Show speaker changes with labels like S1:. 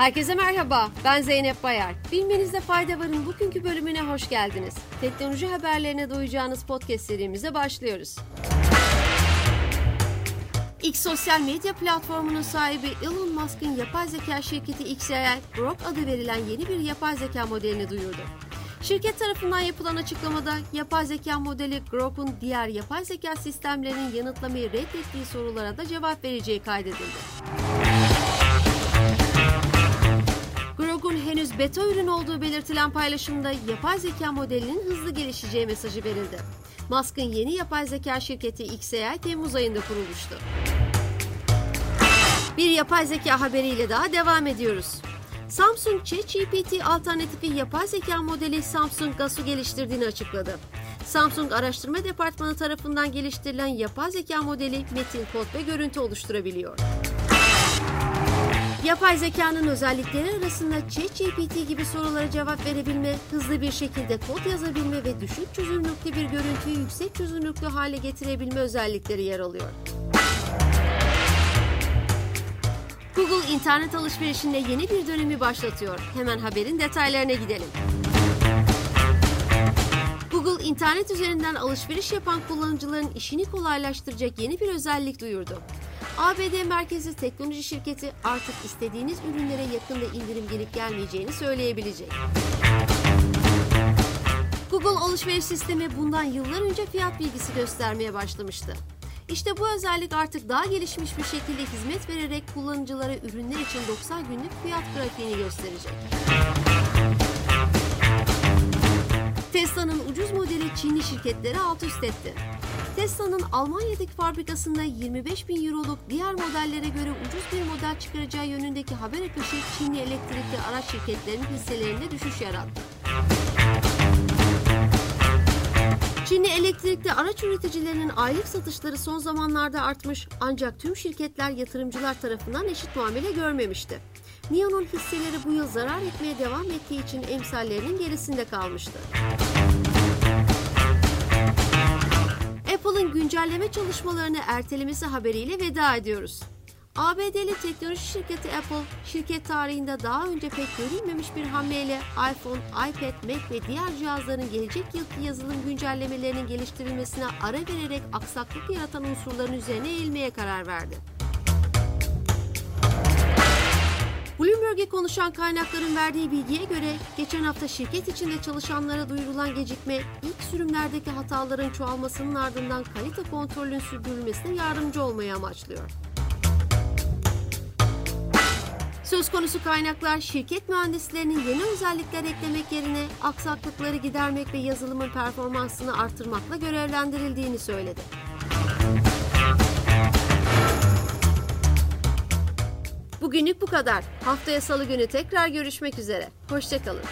S1: Herkese merhaba, ben Zeynep Bayar. Bilmenizde fayda varın bugünkü bölümüne hoş geldiniz. Teknoloji haberlerine duyacağınız podcast serimize başlıyoruz. X sosyal medya platformunun sahibi Elon Musk'ın yapay zeka şirketi XAI, Grok adı verilen yeni bir yapay zeka modelini duyurdu. Şirket tarafından yapılan açıklamada yapay zeka modeli Grok'un diğer yapay zeka sistemlerinin yanıtlamayı reddettiği sorulara da cevap vereceği kaydedildi. Henüz beta ürün olduğu belirtilen paylaşımda yapay zeka modelinin hızlı gelişeceği mesajı verildi. Musk'ın yeni yapay zeka şirketi XAI Temmuz ayında kurulmuştu. Bir yapay zeka haberiyle daha devam ediyoruz. Samsung ChatGPT alternatifi yapay zeka modeli Samsung GAS'u geliştirdiğini açıkladı. Samsung Araştırma Departmanı tarafından geliştirilen yapay zeka modeli metin, kod ve görüntü oluşturabiliyor. Yapay zekanın özellikleri arasında ChatGPT gibi sorulara cevap verebilme, hızlı bir şekilde kod yazabilme ve düşük çözünürlüklü bir görüntüyü yüksek çözünürlüklü hale getirebilme özellikleri yer alıyor. Google internet alışverişinde yeni bir dönemi başlatıyor. Hemen haberin detaylarına gidelim. Google internet üzerinden alışveriş yapan kullanıcıların işini kolaylaştıracak yeni bir özellik duyurdu. ABD merkezli teknoloji şirketi artık istediğiniz ürünlere yakında indirim gelip gelmeyeceğini söyleyebilecek. Google alışveriş sistemi bundan yıllar önce fiyat bilgisi göstermeye başlamıştı. İşte bu özellik artık daha gelişmiş bir şekilde hizmet vererek kullanıcılara ürünler için 90 günlük fiyat grafiğini gösterecek. Tesla'nın ucuz modeli Çinli şirketleri alt üst etti. Tesla'nın Almanya'daki fabrikasında 25 bin euroluk diğer modellere göre ucuz bir model çıkaracağı yönündeki haber akışı Çinli elektrikli araç şirketlerinin hisselerinde düşüş yarattı. Çinli elektrikli araç üreticilerinin aylık satışları son zamanlarda artmış ancak tüm şirketler yatırımcılar tarafından eşit muamele görmemişti. NIO'nun hisseleri bu yıl zarar etmeye devam ettiği için emsallerinin gerisinde kalmıştı. Apple'ın güncelleme çalışmalarını ertelemesi haberiyle veda ediyoruz. ABD'li teknoloji şirketi Apple, şirket tarihinde daha önce pek görülmemiş bir hamleyle iPhone, iPad, Mac ve diğer cihazların gelecek yılki yazılım güncellemelerinin geliştirilmesine ara vererek aksaklık yaratan unsurların üzerine eğilmeye karar verdi. Bloomberg'e konuşan kaynakların verdiği bilgiye göre geçen hafta şirket içinde çalışanlara duyurulan gecikme ilk sürümlerdeki hataların çoğalmasının ardından kalite kontrolünün sürdürülmesine yardımcı olmayı amaçlıyor. Söz konusu kaynaklar şirket mühendislerinin yeni özellikler eklemek yerine aksaklıkları gidermek ve yazılımın performansını artırmakla görevlendirildiğini söyledi. Bugünlük bu kadar. Haftaya salı günü tekrar görüşmek üzere. Hoşçakalın.